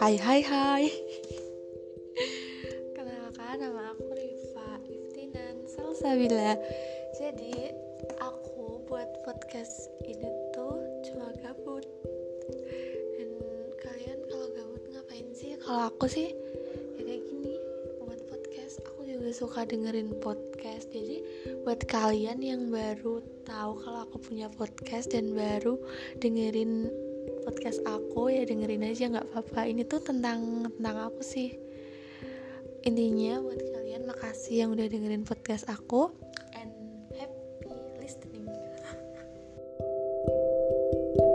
Hai hai hai. Kenalkan nama aku Riva Iftinan Salsabila. Jadi aku buat podcast ini tuh cuma gabut. Dan kalian kalau gabut ngapain sih? Kalau aku sih ya kayak gini. Buat podcast Aku juga suka dengerin podcast. Jadi buat kalian yang baru tahu kalau aku punya podcast dan baru dengerin podcast aku ya dengerin aja nggak apa-apa. Ini tuh tentang tentang aku sih. Intinya buat kalian makasih yang udah dengerin podcast aku. And happy listening.